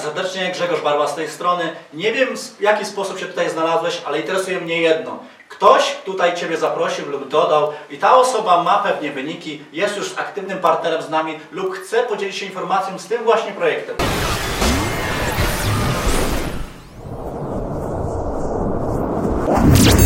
cię serdecznie, Grzegorz Barła z tej strony. Nie wiem w jaki sposób się tutaj znalazłeś, ale interesuje mnie jedno. Ktoś tutaj Ciebie zaprosił lub dodał i ta osoba ma pewnie wyniki, jest już aktywnym partnerem z nami lub chce podzielić się informacją z tym właśnie projektem.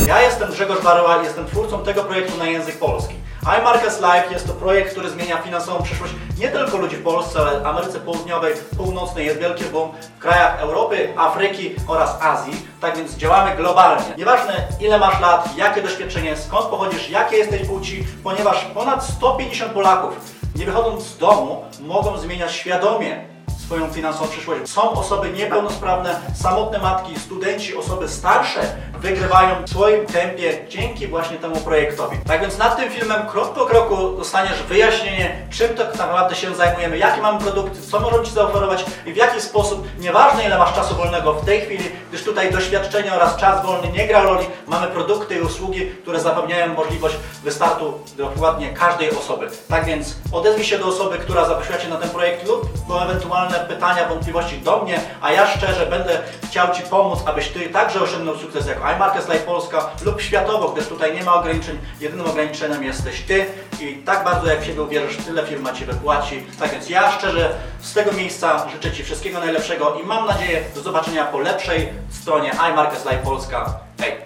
Ja jestem Grzegorz Baroła i jestem twórcą tego projektu na język polski. iMarkets Live jest to projekt, który zmienia finansową przyszłość nie tylko ludzi w Polsce, ale w Ameryce Południowej, Północnej. Jest wielki boom w krajach Europy, Afryki oraz Azji. Tak więc działamy globalnie. Nieważne ile masz lat, jakie doświadczenie, skąd pochodzisz, jakie jesteś płci, ponieważ ponad 150 Polaków, nie wychodząc z domu, mogą zmieniać świadomie swoją finansową przyszłość. Są osoby niepełnosprawne, samotne matki, studenci, osoby starsze wygrywają w swoim tempie dzięki właśnie temu projektowi. Tak więc nad tym filmem krok po kroku dostaniesz wyjaśnienie, czym tak naprawdę się zajmujemy, jakie mamy produkty, co możemy Ci zaoferować i w jaki sposób, nieważne ile masz czasu wolnego w tej chwili, gdyż tutaj doświadczenie oraz czas wolny nie gra roli, mamy produkty i usługi, które zapewniają możliwość wystartu dokładnie każdej osoby. Tak więc odezwij się do osoby, która zaprosiła Cię na ten projekt lub po ewentualne pytania, wątpliwości do mnie, a ja szczerze będę chciał Ci pomóc, abyś Ty także osiągnął sukces jako iMarkets Live Polska lub światowo, gdyż tutaj nie ma ograniczeń. Jedynym ograniczeniem jesteś Ty i tak bardzo jak w siebie uwierzysz, tyle firma Ci wypłaci. Tak więc ja szczerze z tego miejsca życzę Ci wszystkiego najlepszego i mam nadzieję do zobaczenia po lepszej stronie iMarkets Polska. Hej!